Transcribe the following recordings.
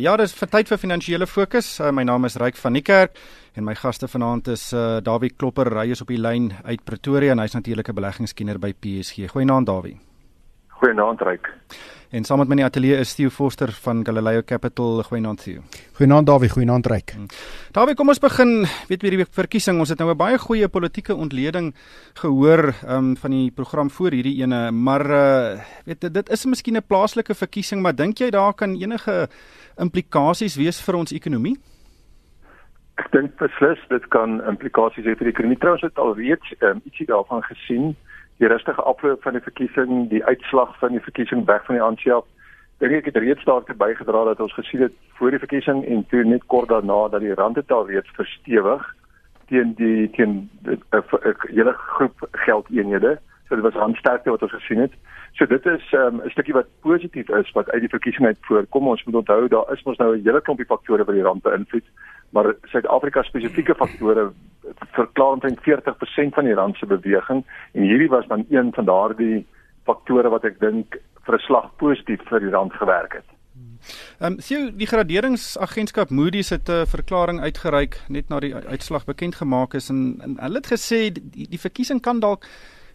Ja, dis vir tyd vir finansiële fokus. Uh, my naam is Ryk van die Kerk en my gaste vanaand is uh, Dawie Klopper, hy is op die lyn uit Pretoria en hy's natuurlik 'n beleggingskenner by PSG. Goeienaand Dawie. Goeienaand Ryk. En saam met my in die ateljee is Theo Forster van Galileo Capital. Goeienaand Theo. Goeienaand Dawie, goeienaand Ryk. Hmm. Dawie, kom ons begin, weet weer die verkiesing. Ons het nou 'n baie goeie politieke ontleding gehoor um, van die program voor hierdie ene, maar uh, weet dit is miskien 'n plaaslike verkiesing, maar dink jy daar kan enige implikasies wees vir ons ekonomie? Ek dink beslis dit kan implikasies hê vir die ekonomie. Trouwens het al reeds um, ietsie daarvan gesien die rustige afloop van die verkiesing, die uitslag van die verkiesing weg van die ANC. Dink ek het reeds daartoe bygedra dat ons gesien het voor die verkiesing en toe net kort daarna dat die rand het al reeds verstewig teen die teen 'n hele groep geldeenhede. So dit was handsterkte wat ons gesien het. So dit is ehm, 'n um, stukkie wat positief is wat uit die verkiesing uit voorkom. Ons moet onthou daar is mos nou 'n hele klompie faktore wat die rand beïnvloed, maar Suid-Afrika spesifieke faktore verklaar omtrent 40% van die rand se beweging en hierdie was dan een van daardie faktore wat ek dink vir 'n slag positief vir die rand gewerk het. Ehm um, sien die graderingsagentskap Moody's het 'n verklaring uitgereik net na die uitslag bekend gemaak is en, en hulle het gesê die, die verkiesing kan dalk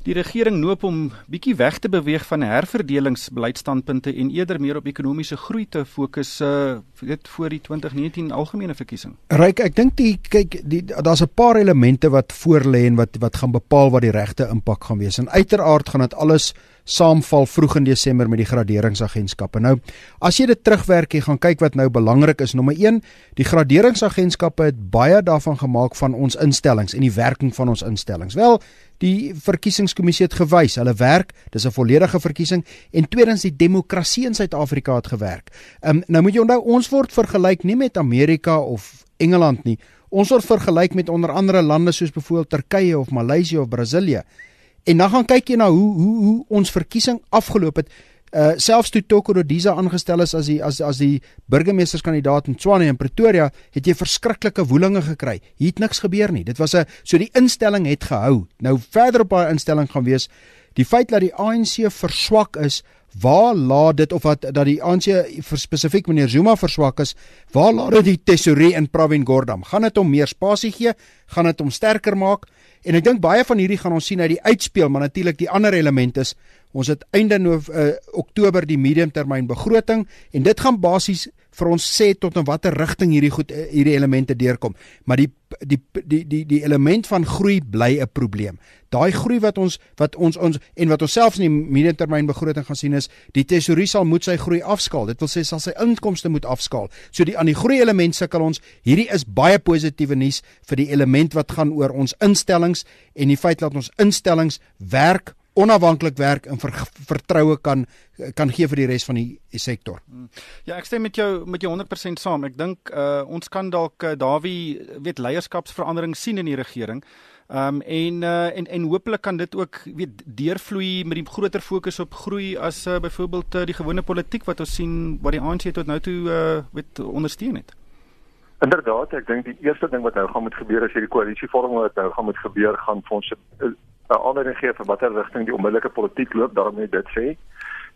die regering noop om bietjie weg te beweeg van herverdelingsbeleidstandpunte en eerder meer op ekonomiese groei te fokus uh weet voor die 2019 algemene verkiesing. Ryk, ek dink die kyk die daar's 'n paar elemente wat voorlê en wat wat gaan bepaal wat die regte impak gaan wees. En uiteraard gaan dit alles saamval vroeg in Desember met die graderingsagentskappe. Nou, as jy dit terugwerk en gaan kyk wat nou belangrik is, nommer 1, die graderingsagentskappe het baie daarvan gemaak van ons instellings en die werking van ons instellings. Wel, die verkiesingskommissie het gewys, hulle werk, dis 'n volledige verkiesing en tweedens die demokrasie in Suid-Afrika het gewerk. Ehm um, nou moet jy onthou ons word vergelyk nie met Amerika of Engeland nie. Ons word vergelyk met onder andere lande soos byvoorbeeld Turkye of Maleisië of Brasilië. En dan gaan kyk jy na hoe hoe hoe ons verkiesing afgeloop het uh selfs toe Toko Rodiza aangestel is as die as as die burgemeesterskandidaat in Tshwane en Pretoria, het jy verskriklike woelinge gekry. Hier het niks gebeur nie. Dit was 'n so die instelling het gehou. Nou verder op daai instelling gaan wees die feit dat die ANC verswak is, waar laat dit of wat dat die ANC spesifiek meneer Zuma verswak is, waar laat dit die tesourier in Pravin Gordhan? Gaan dit hom meer spasie gee? Gaan dit hom sterker maak? En ek dink baie van hierdie gaan ons sien uit die uitspeel, maar natuurlik die ander element is Ons het einde no uh, Oktober die mediumtermyn begroting en dit gaan basies vir ons sê tot in watter rigting hierdie goed uh, hierdie elemente deurkom. Maar die die die die die element van groei bly 'n probleem. Daai groei wat ons wat ons ons en wat ons selfs in die mediumtermyn begroting gaan sien is die tesourier sal moet sy groei afskaal. Dit wil sê sal sy inkomste moet afskaal. So die aan die groei element sukkel ons. Hierdie is baie positiewe nuus vir die element wat gaan oor ons instellings en die feit dat ons instellings werk onafhanklik werk en ver, vertroue kan kan gee vir die res van die, die sektor. Hmm. Ja, ek stem met jou met jou 100% saam. Ek dink uh, ons kan dalk uh, Dawie weet leierskapsverandering sien in die regering. Ehm um, en uh, en en hopelik kan dit ook weet deurvloei met die groter fokus op groei as uh, byvoorbeeld uh, die gewone politiek wat ons sien wat die ANC tot nou toe uh, weet ondersteun het. Inderdaad, ek dink die eerste ding wat nou gaan moet gebeur as hierdie koalisievorming wat nou gaan moet gebeur gaan vir ons 'n aanleiding gee vir watter rigting die onmiddellike politiek loop, daarom net dit sê.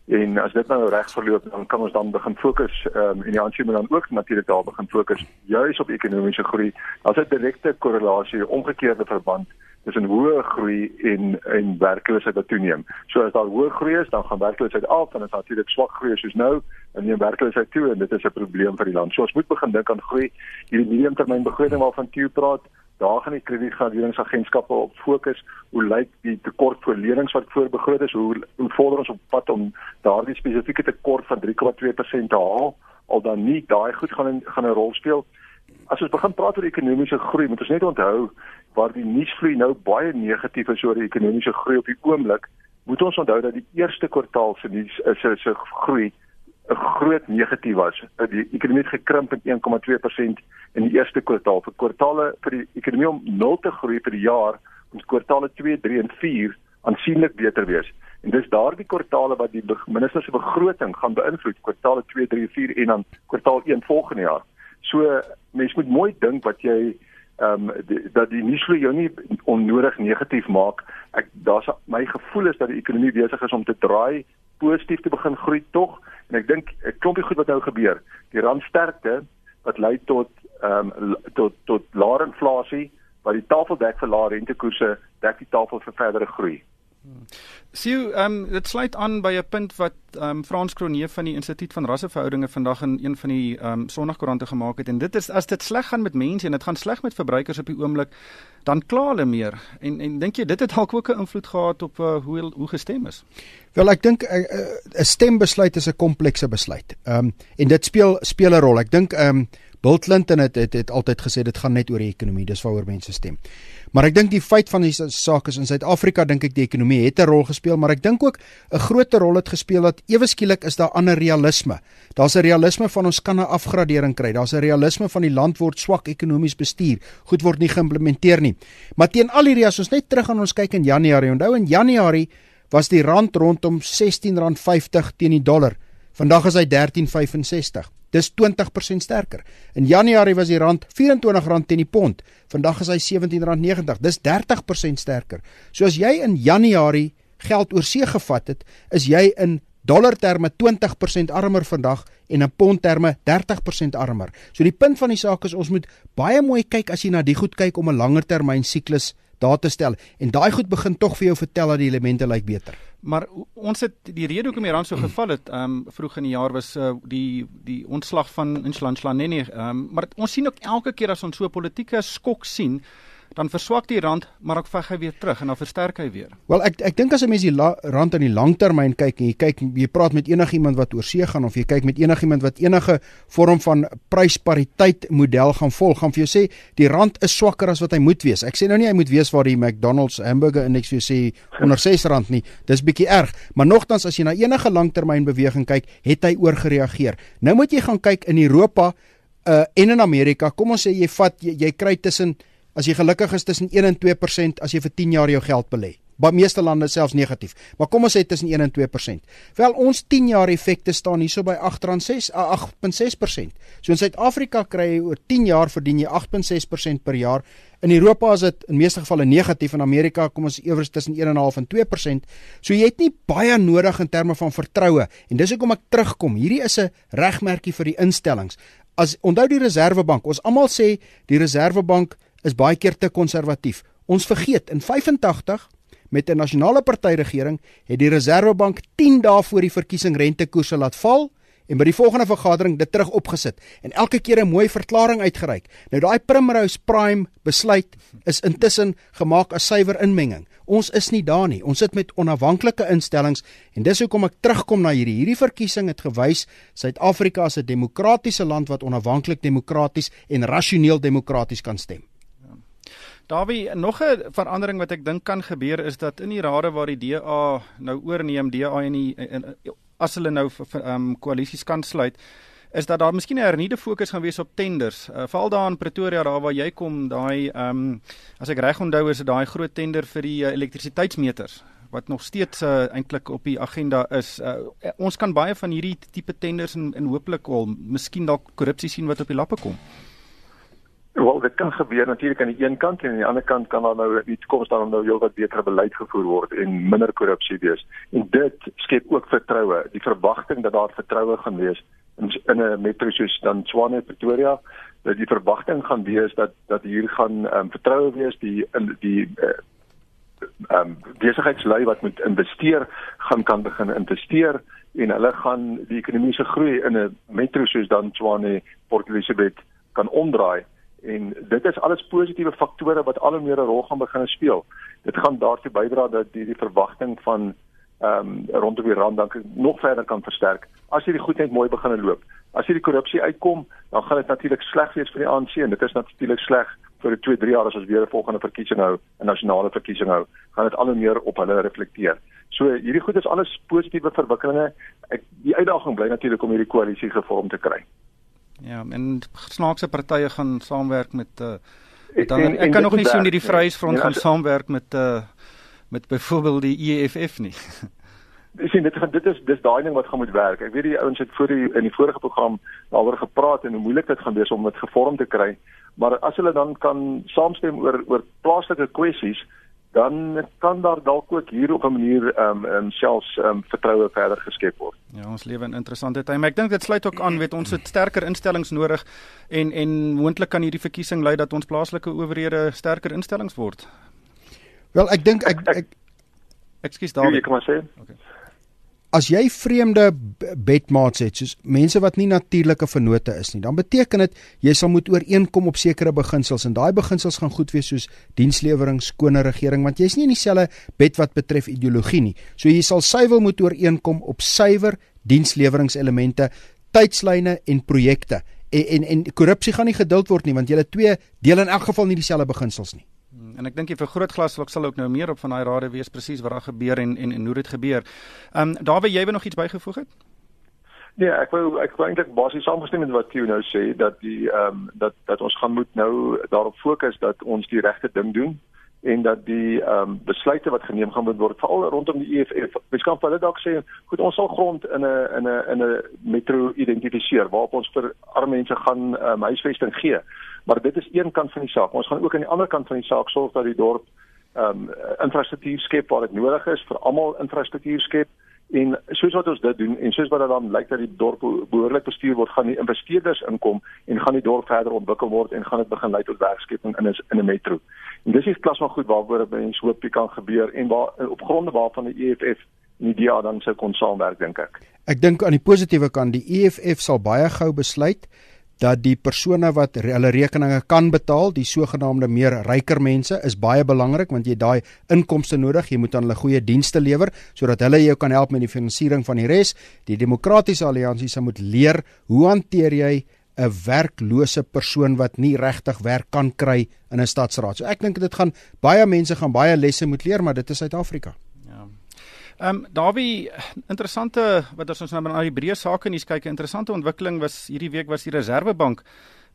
En as dit nou reg verloop, dan kan ons dan begin fokus ehm um, en die ANC moet dan ook natuurlik daar begin fokus juis op ekonomiese groei. Daar's 'n direkte korrelasie, omgekeerde verband tussen hoë groei en en werkloosheid wat toeneem. So as daar hoë groei is, dan gaan werkloosheid af en as natuurlik swak groei is soos nou, dan neem werkloosheid toe en dit is 'n probleem vir die land. So ons moet begin dink aan groei. Hierdie mediumtermynbegroting waarvan Theo praat, daar gaan die kredietgraderingsagentskappe op fokus. Hoe lyk die tekort vir lenings wat voorbegroot is? Hoe hoe vorder ons op pad om daardie spesifieke tekort van 3,2% te haal? Al dan nie, daai goed gaan in, gaan 'n rol speel. As ons begin praat oor ekonomiese groei, moet ons net onthou waar die nuusvloei nou baie negatief is oor die ekonomiese groei op die oomblik, moet ons onthou dat die eerste kwartaal se nuus is 'n groei 'n groot negatief was. Die ekonomie het gekrimp met 1,2% in die eerste kwartaal. Vir kwartaale vir die ekonomie om 0 te groei vir die jaar, moet kwartaale 2, 3 en 4 aansienlik beter wees. En dis daardie kwartaale wat die minister se begroting gaan beïnvloed, kwartaale 2, 3, 4 en dan kwartaal 1 volgende jaar. So mense moet mooi dink wat jy ehm um, dat die nuus vir jou nie onnodig negatief maak. Ek daar's my gevoel is dat die ekonomie besig is om te draai positief te begin groei tog En ek dink 'n klompie goed wat nou gebeur. Die rand sterkte wat lei tot ehm um, tot tot laer inflasie wat die tafel dek vir laer rentekoerse, dek die tafel vir verdere groei. Sien, ehm um, dit sluit aan by 'n punt wat ehm um, Frans Kronee van die Instituut van Rasseverhoudinge vandag in een van die ehm um, Sondagkoerante gemaak het en dit is as dit sleg gaan met mense en dit gaan sleg met verbruikers op die oomblik, dan kla hulle meer. En en dink jy dit het dalk ook 'n invloed gehad op uh, hoe hoe gestem is? Wel, ek dink eh, eh, 'n uh, uh, stembesluit is 'n komplekse besluit. Ehm um, en dit speel speel 'n rol. Ek dink ehm um, Bill Clinton het, het het altyd gesê dit gaan net oor die ekonomie, dis waaroor mense stem. Maar ek dink die feit van die saak is in Suid-Afrika dink ek die ekonomie het 'n rol gespeel, maar ek dink ook 'n groot rol het gespeel dat ewe skielik is daar ander realisme. Daar's 'n realisme van ons kan 'n afgradering kry. Daar's 'n realisme van die land word swak ekonomies bestuur. Goed word nie geïmplementeer nie. Maar teen al hierdie as ons net terug aan ons kyk in Januarie. Onthou in Januarie was die rand rondom R16.50 teen die dollar. Vandag is hy 13.65. Dis 20% sterker. In Januarie was die rand R24 teen die pond. Vandag is hy R17.90. Dis 30% sterker. So as jy in Januarie geld oorsee gevat het, is jy in dollar terme 20% armer vandag en in pond terme 30% armer. So die punt van die saak is ons moet baie mooi kyk as jy na die goed kyk om 'n langer termyn siklus daar te stel en daai goed begin tog vir jou vertel dat die elemente lyk beter. Maar ons het die rede hoekom die rand so geval het, ehm um, vroeg in die jaar was uh, die die ontslag van Inshlanhlaneni, ehm um, maar ons sien ook elke keer as ons so 'n politieke skok sien, dan verswak die rand, maar ook veg hy weer terug en dan versterk hy weer. Wel ek ek dink as 'n mens die rand in die langtermyn kyk en jy kyk jy praat met enigiemand wat oor see gaan of jy kyk met enigiemand wat enige vorm van pryspariteit model gaan volg, gaan vir jou sê die rand is swakker as wat hy moet wees. Ek sê nou nie hy moet wees waar die McDonald's hamburger indeks vir jou sê onder R6 nie. Dis bietjie erg, maar nogtans as jy na enige langtermyn beweging kyk, het hy oorgereageer. Nou moet jy gaan kyk in Europa uh en in Amerika. Kom ons sê jy vat jy, jy kry tussen as jy gelukkig is tussen 1 en 2% as jy vir 10 jaar jou geld belê. By meeste lande selfs negatief. Maar kom ons sê tussen 1 en 2%. Wel ons 10 jaar effekte staan hierso by 8.6 8.6%. So in Suid-Afrika kry jy oor 10 jaar verdien jy 8.6% per jaar. In Europa is dit in meeste gevalle negatief en Amerika kom ons ewers tussen 1.5 en 2%. So jy het nie baie nodig in terme van vertroue en dis hoekom ek terugkom. Hierdie is 'n regmerkie vir die instellings. As onthou die Reserwebank, ons almal sê die Reserwebank is baie keer te konservatief. Ons vergeet in 85 met 'n nasionale partyregering het die Reserwebank 10 dae voor die verkiesing rentekoerse laat val en by die volgende vergadering dit terug opgesit en elke keer 'n mooi verklaring uitgereik. Nou daai Primrose Prime besluit is intussen gemaak as suiwer inmenging. Ons is nie daar nie. Ons sit met onafhanklike instellings en dis hoekom ek terugkom na hierdie hierdie verkiesing het gewys Suid-Afrika is 'n demokratiese land wat onafhanklik demokraties en rasioneel demokraties kan stem. Dawie, nog 'n verandering wat ek dink kan gebeur is dat in die rade waar die DA nou oorneem, DA en die as hulle nou ehm um, koalisies kan sluit, is dat daar miskien 'n hernieude fokus gaan wees op tenders. Uh, Veral daar in Pretoria daar waar jy kom, daai ehm um, as ek reg onthou is dit daai groot tender vir die uh, elektrisiteitsmeters wat nog steeds uh, eintlik op die agenda is. Uh, ons kan baie van hierdie tipe tenders en, en hooplik al miskien dalk korrupsie sien wat op die lappe kom. Wel, dit kan gebeur natuurlik aan die een kant en aan die ander kant kan daar nou in die toekoms dan nou heelwat beter beleid gevoer word en minder korrupsie wees. En dit skep ook vertroue. Die verwagting dat daar vertroue gaan wees in in 'n metro soos dan Swane Pretoria, dat die verwagting gaan wees dat dat hier gaan um, vertroue wees die in die uh, um besigheidslui wat moet investeer gaan kan begin investeer en hulle gaan die ekonomiese groei in 'n metro soos dan Tshwane Port Elizabeth kan omdraai en dit is alles positiewe faktore wat al hoe meer 'n rol gaan begin speel. Dit gaan daartoe bydra dat die, die verwagting van ehm um, rondom die rand dan nog verder kan versterk as hierdie goed net mooi begin loop. As hierdie korrupsie uitkom, dan gaan dit natuurlik sleg wees vir die ANC en dit is natuurlik sleg vir die 2-3 jaar as ons weer 'n volgende verkiesing hou, 'n nasionale verkiesing hou, gaan dit al hoe meer op hulle reflekteer. So hierdie goed is alles positiewe verwikkelinge. Ek die uitdaging bly natuurlik om hierdie koalisie gevorm te kry. Ja, en snaakse partye gaan saamwerk met uh dan en, en, ek kan nog nie sien die Vryheidsfront ja, gaan saamwerk met uh met byvoorbeeld die EFF nie. Ek sien dit dit is dis daai ding wat gaan moet werk. Ek weet die ouens het voor die in die vorige program daaroor gepraat en hoe moeilik dit gaan wees om dit gevorm te kry. Maar as hulle dan kan saamstem oor oor plaaslike kwessies dan kan daar dalk ook hier op 'n manier ehm um, um, selfs ehm um, vertroue verder geskep word. Ja, ons lewe in interessante tye, maar ek dink dit sluit ook aan weet ons het sterker instellings nodig en en moontlik kan hierdie verkiesing lei dat ons plaaslike owerhede sterker instellings word. Wel, ek dink ek ek Ekskuus Dawie. Ek kan maar sê. Okay as jy vreemde bedmaats het soos mense wat nie natuurlike vennote is nie dan beteken dit jy sal moet ooreenkom op sekere beginsels en daai beginsels gaan goed wees soos dienslewering skone regering want jy's nie in dieselfde bed wat betref ideologie nie. So jy sal suiwel moet ooreenkom op suiwer diensleweringselement tydslyne en projekte. En en, en korrupsie gaan nie geduld word nie want julle twee deel in elk geval nie dieselfde beginsels nie en ek dink jy vir grootglas sal ook nou meer op van daai rade wees presies wat daar gebeur en en, en hoe dit gebeur. Ehm um, Dawie, jy wou nog iets bygevoeg het? Nee, ek wou ek wou eintlik basies saamgestem met wat jy nou sê dat die ehm um, dat dat ons gaan moet nou daarop fokus dat ons die regte ding doen en dat die ehm um, besluite wat geneem gaan word veral rondom die EFF. Mens kan hulle dalk sê, goed, ons sal grond in 'n in 'n in 'n metro identifiseer waarop ons vir arme mense gaan um, huisvesting gee. Maar dit is een kant van die saak. Ons gaan ook aan die ander kant van die saak sorg dat die dorp ehm um, infrastruktuur skep waar dit nodig is vir almal infrastruktuur skep en soos wat ons dit doen en soos wat dit dan lyk dat die dorp behoorlik bestuur word gaan die investeerders inkom en gaan die dorp verder ontwikkel word en gaan dit begin lei tot werkskeping in 'n in 'n metro. En dis iets plasma goed waaroor mense hoop dit kan gebeur en waar op gronde waarvan die EFF en die DA dan sou kon saamwerk dink ek. Ek dink aan die positiewe kant die EFF sal baie gou besluit dat die persone wat hulle rekeninge kan betaal, die sogenaamde meer ryker mense, is baie belangrik want jy daai inkomste nodig, jy moet aan hulle goeie dienste lewer sodat hulle jou kan help met die finansiering van die res. Die demokratiese alliansie sal moet leer hoe hanteer jy 'n werklose persoon wat nie regtig werk kan kry in 'n stadsraad. So ek dink dit gaan baie mense gaan baie lesse moet leer, maar dit is Suid-Afrika. Ehm um, Dawie interessante wat ons nou na die breë sake nuus kyk, 'n interessante ontwikkeling was hierdie week was die Reserwebank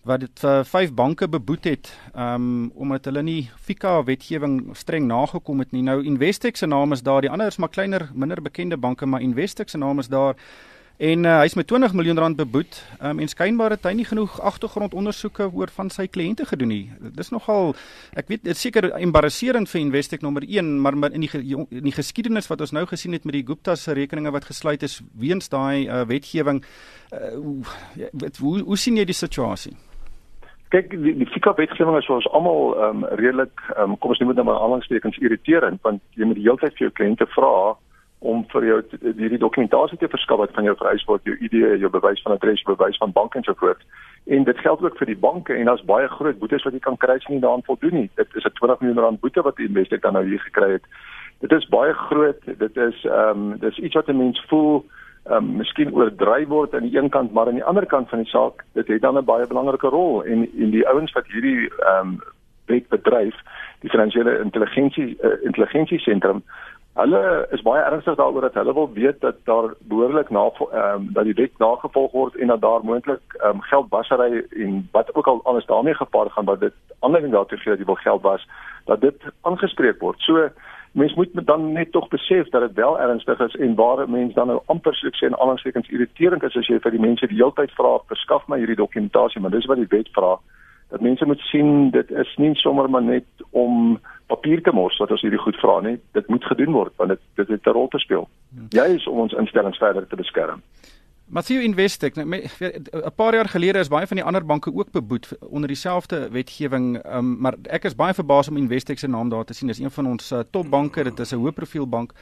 wat dit vir uh, vyf banke beboet het um omdat hulle nie FICA wetgewing streng nagekom het nie. Nou Investec se naam is daar, die ander is maar kleiner, minder bekende banke, maar Investec se naam is daar. En uh, hy's met 20 miljoen rand beboet. Um, en skynbaar het hy nie genoeg agtergrondondersoeke oor van sy kliënte gedoen nie. Dis nogal ek weet dit seker embarrasserend vir Investec nommer 1, maar, in die in die geskiedenis wat ons nou gesien het met die Gupta se rekeninge wat gesluit is weens daai uh, wetgewing, uh, hoe, hoe hoe sien jy die situasie? Kyk, die, die FICA wetgewing is vir ons almal um, redelik um, kom ons noem dit nou maar aanhalingstekens irriterend want jy moet die hele tyd vir jou kliënte vra om vir jou hierdie dokumentasie te verskaf wat van jou vereis word, jou ID, jou bewys van adres, bewys van bank en so voort. En dit geld ook vir die banke en daar's baie groot boetes wat jy kan kry as jy nie daaraan voldoen nie. Dit is 'n 20 miljoen rand boete wat die Investec dan nou hier gekry het. Dit is baie groot. Dit is ehm um, dis iets wat 'n mens voel ehm um, miskien oordryf word aan die een kant, maar aan die ander kant van die saak, dit het dan 'n baie belangrike rol en en die ouens wat hierdie ehm um, wet bedryf, die finansiële intelligensie uh, intelligensie sentrum Hulle is baie ernstig daaroor dat hulle wil weet dat daar behoorlik na ehm um, dat die wet nagevolg word en dat daar moontlik ehm um, geldwasery en wat ook al anders daarmee gepaard gaan wat dit aanleiding daartoe gee dat jy wil geld was dat dit aangespreek word. So mens moet dan net tog besef dat dit wel ernstig is en waar mense dan nou amper soos sê en aanhalingstekens irriterend is as jy vir die mense die hele tyd vra verskaf my hierdie dokumentasie maar dis wat die wet vra dat mense moet sien dit is nie sommer maar net om papier te mors wat ons hierdie goed vra nie. Dit moet gedoen word want dit dit het 'n rol te speel. Hmm. Jy is om ons instellings verder te beskerm. Matthew Investec, nou 'n paar jaar gelede is baie van die ander banke ook beboet onder dieselfde wetgewing, um, maar ek is baie verbaas om Investec se naam daar te sien. Dis een van ons uh, topbanke, dit is 'n hoë profiel bank.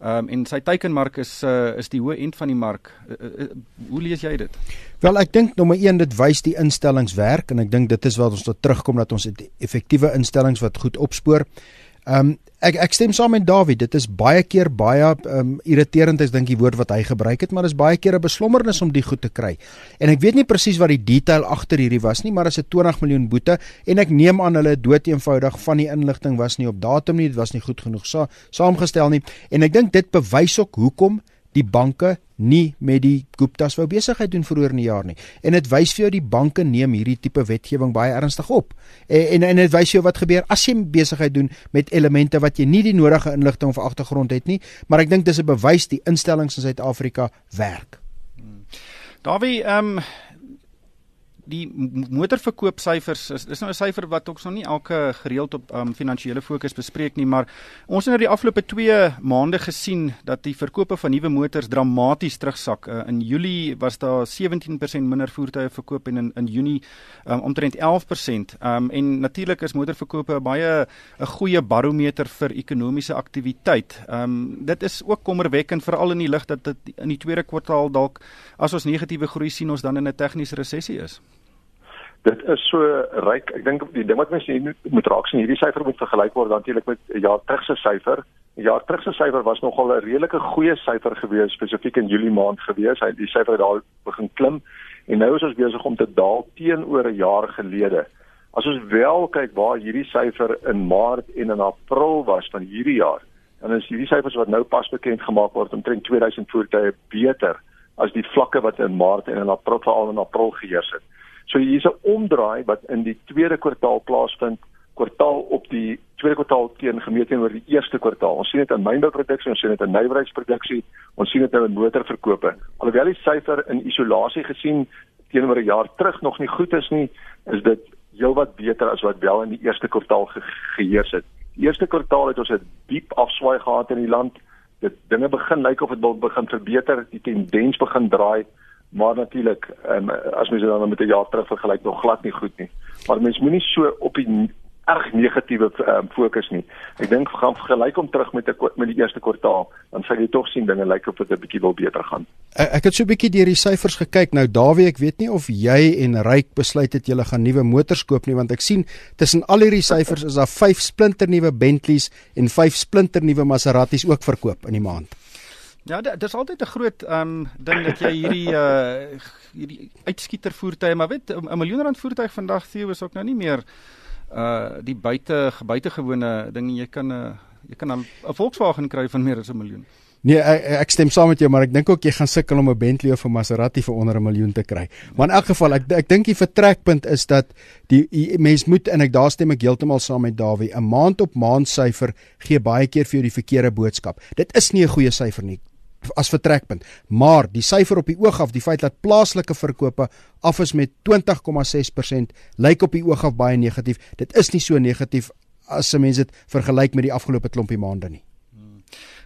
Ehm um, en sy teikenmark is uh, is die hoë end van die mark. Uh, uh, hoe lees jy dit? Wel, ek dink nommer 1 dit wys die instellings werk en ek dink dit is wat ons tot terugkom dat ons effektiewe instellings wat goed opspoor. Ehm um, ek ek stem saam met Dawie. Dit is baie keer baie ehm um, irriterend as dink die woord wat hy gebruik het, maar dit is baie keer 'n beslommernis om die goed te kry. En ek weet nie presies wat die detail agter hierdie was nie, maar is 'n 20 miljoen boete en ek neem aan hulle dood eenvoudig van die inligting was nie op datum nie, dit was nie goed genoeg sa saamgestel nie. En ek dink dit bewys ook hoekom die banke nie met die Guptas wou besigheid doen vroeër in die jaar nie. En dit wys vir jou die banke neem hierdie tipe wetgewing baie ernstig op. En en, en dit wys jou wat gebeur as jy besigheid doen met elemente wat jy nie die nodige inligting of agtergrond het nie, maar ek dink dis 'n bewys die instellings in Suid-Afrika werk. Hmm. Dawie, ehm um, die motorverkoopsyfers is is nou 'n syfer wat ons nog nie elke gereeld op um, finansiële fokus bespreek nie, maar ons het in die afgelope 2 maande gesien dat die verkope van nuwe motors dramaties terugsak. Uh, in Julie was daar 17% minder voertuie verkoop en in in Junie um, omtrent 11%. Um, en natuurlik is motorverkope baie 'n goeie barometer vir ekonomiese aktiwiteit. Um, dit is ook kommerwekkend veral in die lig dat dit in die tweede kwartaal dalk as ons negatiewe groei sien ons dan in 'n tegniese resessie is. Dit is so ryk. Ek dink die ding wat mense moet raak sien, hierdie syfer moet vergelyk word natuurlik met 'n jaar terug se syfer. 'n Jaar terug se syfer was nogal 'n redelike goeie syfer gewees spesifiek in Julie maand gewees. Hy die syfer het daar begin klim en nou is ons besig om te daal teenoor 'n jaar gelede. As ons wel kyk waar hierdie syfer in Maart en in April was van hierdie jaar, dan is hierdie syfers wat nou pas bekend gemaak word omtrent 2000 voertuie beter as die vlakke wat in Maart en in April veral in April geheers het. So hier's 'n omdraai wat in die tweede kwartaal plaasvind, kwartaal op die tweede kwartaal teen gemeet teenoor die eerste kwartaal. Ons sien dit in mynbouproduksie, ons sien dit in nywerheidsproduksie, ons sien dit nou in motorverkope. Alhoewel die syfer in isolasie gesien teenoor 'n jaar terug nog nie goed is nie, is dit heelwat beter as wat wel in die eerste kwartaal ge geheers het. Die eerste kwartaal het ons 'n diep afswaai gehad in die land dit dinge begin lyk of dit wil begin verbeter, die tendens begin draai, maar natuurlik, um, as mens dit dan met 'n jaar terug vergelyk, nog glad nie goed nie. Maar mens moenie so op die erg negatiewe um, fokus nie. Ek dink gaan vergelyk om terug met 'n met die eerste kwartaal, dan sal jy tog sien dinge lyk of dit 'n bietjie wil beter gaan. Ek, ek het so 'n bietjie deur die syfers gekyk. Nou Dawie, ek weet nie of jy en Ryk besluit het julle gaan nuwe motors koop nie, want ek sien tussen al hierdie syfers is daar 5 splinter nuwe Bentleys en 5 splinter nuwe Maseratis ook verkoop in die maand. Ja, dit is altyd 'n groot um ding dat jy hierdie uh hierdie uitskieter voertuie, maar weet 'n miljoen rand voertuig vandag Theo is ook nou nie meer uh die buite buitengewone ding jy kan 'n uh, jy kan 'n Volkswagen kry van meer as 'n miljoen. Nee, ek stem saam met jou, maar ek dink ook jy gaan sukkel om 'n Bentley of 'n Maserati vir onder 'n miljoen te kry. Maar in elk geval, ek ek dink die vertrekpunt is dat die, die mens moet en ek daar stem ek heeltemal saam met Dawie. 'n Maand op maand syfer gee baie keer vir jou die verkeerde boodskap. Dit is nie 'n goeie syfer nie as vertrekpunt. Maar die syfer op die oog af, die feit dat plaaslike verkope af is met 20,6% lyk op die oog af baie negatief. Dit is nie so negatief as 'n mens dit vergelyk met die afgelope klompie maande nie.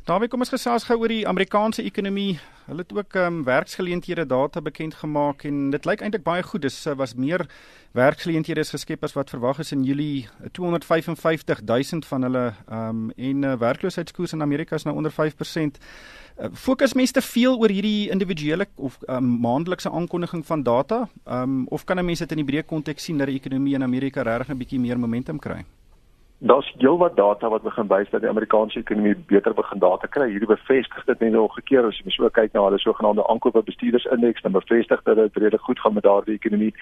Daarmee kom ons gesels gou oor die Amerikaanse ekonomie. Hulle het ook ehm um, werksgeleenthede data bekend gemaak en dit lyk eintlik baie goed. Dis eh, was meer werksgeleenthede is geskep as wat verwag is in Julie. 255 000 van hulle ehm um, en uh, werkloosheidskoers in Amerika is nou onder 5%. Uh, fokus mense te veel oor hierdie individuele of um, maandelikse aankondiging van data, um, of kan 'n mens dit in die breë konteks sien dat die ekonomie in Amerika regtig 'n bietjie meer momentum kry? Daar's heelwat data wat begin wys dat die Amerikaanse ekonomie beter begin data kry. Hierdie bevestig dit net nog gekeer as jy ook kyk na hulle sogenaamde aankope bestuurdersindeks, dan bevestig dit dat dit redelik goed gaan met daardie ekonomie.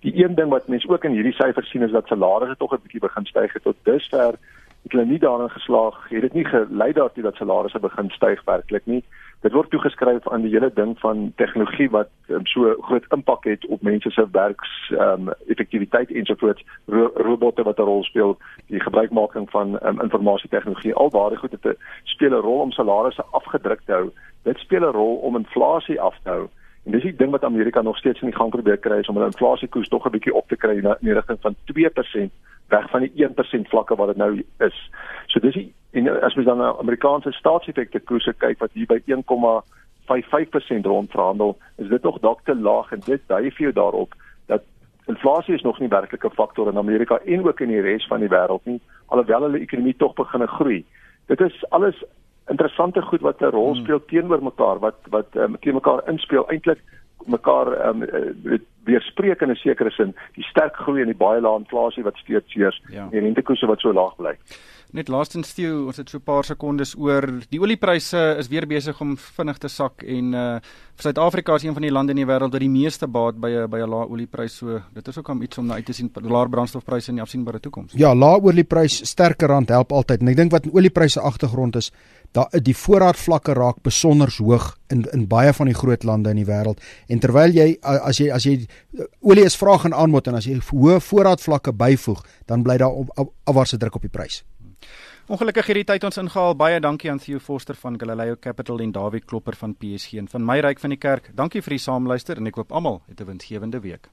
Die een ding wat mense ook in hierdie syfers sien is dat salarisse tog 'n bietjie begin styg het tot dusver het hulle nie daarin geslaag het dit nie gelei daartoe dat salarisse begin styg werklik nie. Dit word toegeskryf aan die hele ding van tegnologie wat um, so groot impak het op mense se werks um, effektiwiteit ensovoorts ro robotte wat 'n rol speel die gebruikmaking van um, informasie-tegnologie al daardie goed het 'n speel 'n rol om salarisse afgedruk te hou. Dit speel 'n rol om inflasie af te hou. En dis die ding wat Amerika nog steeds in die gang probeer kry is om hulle inflasiekoers tog 'n bietjie op te kry in die rigting van 2% weg van die 1% vlakke wat dit nou is. So dis die en as mens dan na Amerikaanse staatseffekte koerse kyk wat hier by 1,55% rondverhandel, is dit nog dalk te laag en dit dui vir jou daarop dat inflasie is nog nie werklik 'n faktor in Amerika en ook in die res van die wêreld nie, alhoewel hulle ekonomie tog begin groei. Dit is alles interessante goed wat 'n rol hmm. speel teenoor mekaar wat wat um, teen mekaar inspel eintlik mekaar um, weerspreek in 'n sekere sin die sterk groei en die baie lae inflasie wat steeds heers ja. en rentekoerse wat so laag bly. Net laastens steel, ons het so 'n paar sekondes oor. Die oliepryse is weer besig om vinnig te sak en uh Suid-Afrika is een van die lande in die wêreld wat die meeste baat by 'n by 'n lae olieprys so dit is ook om iets om na uit te sien. Laer brandstofpryse in die afsienbare toekoms. Ja, lae olieprys, sterker rand help altyd. En ek dink wat 'n oliepryse agtergrond is, daar die voorraadvlakke raak besonder hoog in in baie van die groot lande in die wêreld. En terwyl jy as jy as jy olie is vraag en aanbod en as jy hoë voorraadvlakke byvoeg dan bly daar afwaartse druk op die prys. Ongelukkig hierdie tyd ons ingehaal. Baie dankie aan Theo Forster van Galileo Capital en Dawie Klopper van PSG en van my ryk van die kerk. Dankie vir die saamluister en ek hoop almal het 'n winsgewende week.